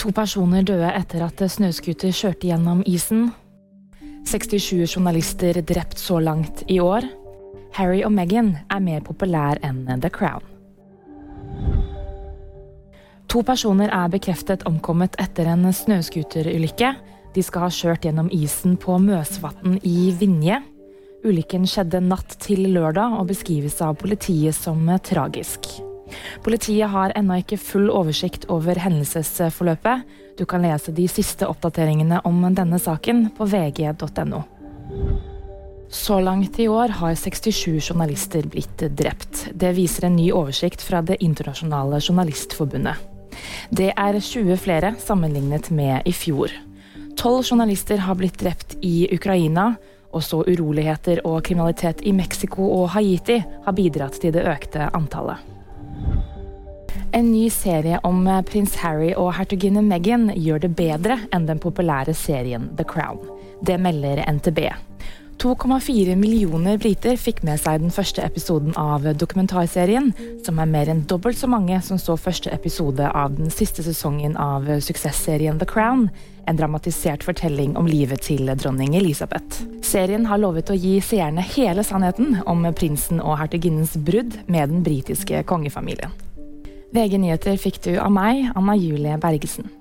To personer døde etter at snøscooter kjørte gjennom isen. 67 journalister drept så langt i år. Harry og Meghan er mer populær enn The Crown. To personer er bekreftet omkommet etter en snøscooterulykke. De skal ha kjørt gjennom isen på Møsvatn i Vinje. Ulykken skjedde natt til lørdag og beskrives av politiet som tragisk. Politiet har ennå ikke full oversikt over hendelsesforløpet. Du kan lese de siste oppdateringene om denne saken på vg.no. Så langt i år har 67 journalister blitt drept. Det viser en ny oversikt fra Det internasjonale journalistforbundet. Det er 20 flere sammenlignet med i fjor. Tolv journalister har blitt drept i Ukraina. Også uroligheter og kriminalitet i Mexico og Haiti har bidratt til det økte antallet. En ny serie om prins Harry og hertuginne Meghan gjør det bedre enn den populære serien The Crown. Det melder NTB. 2,4 millioner briter fikk med seg den første episoden av dokumentarserien, som er mer enn dobbelt så mange som så første episode av den siste sesongen av suksessserien The Crown, en dramatisert fortelling om livet til dronning Elisabeth. Serien har lovet å gi seerne hele sannheten om prinsen og hertuginnens brudd med den britiske kongefamilien. VG nyheter fikk du av meg, Anna Julie Bergesen.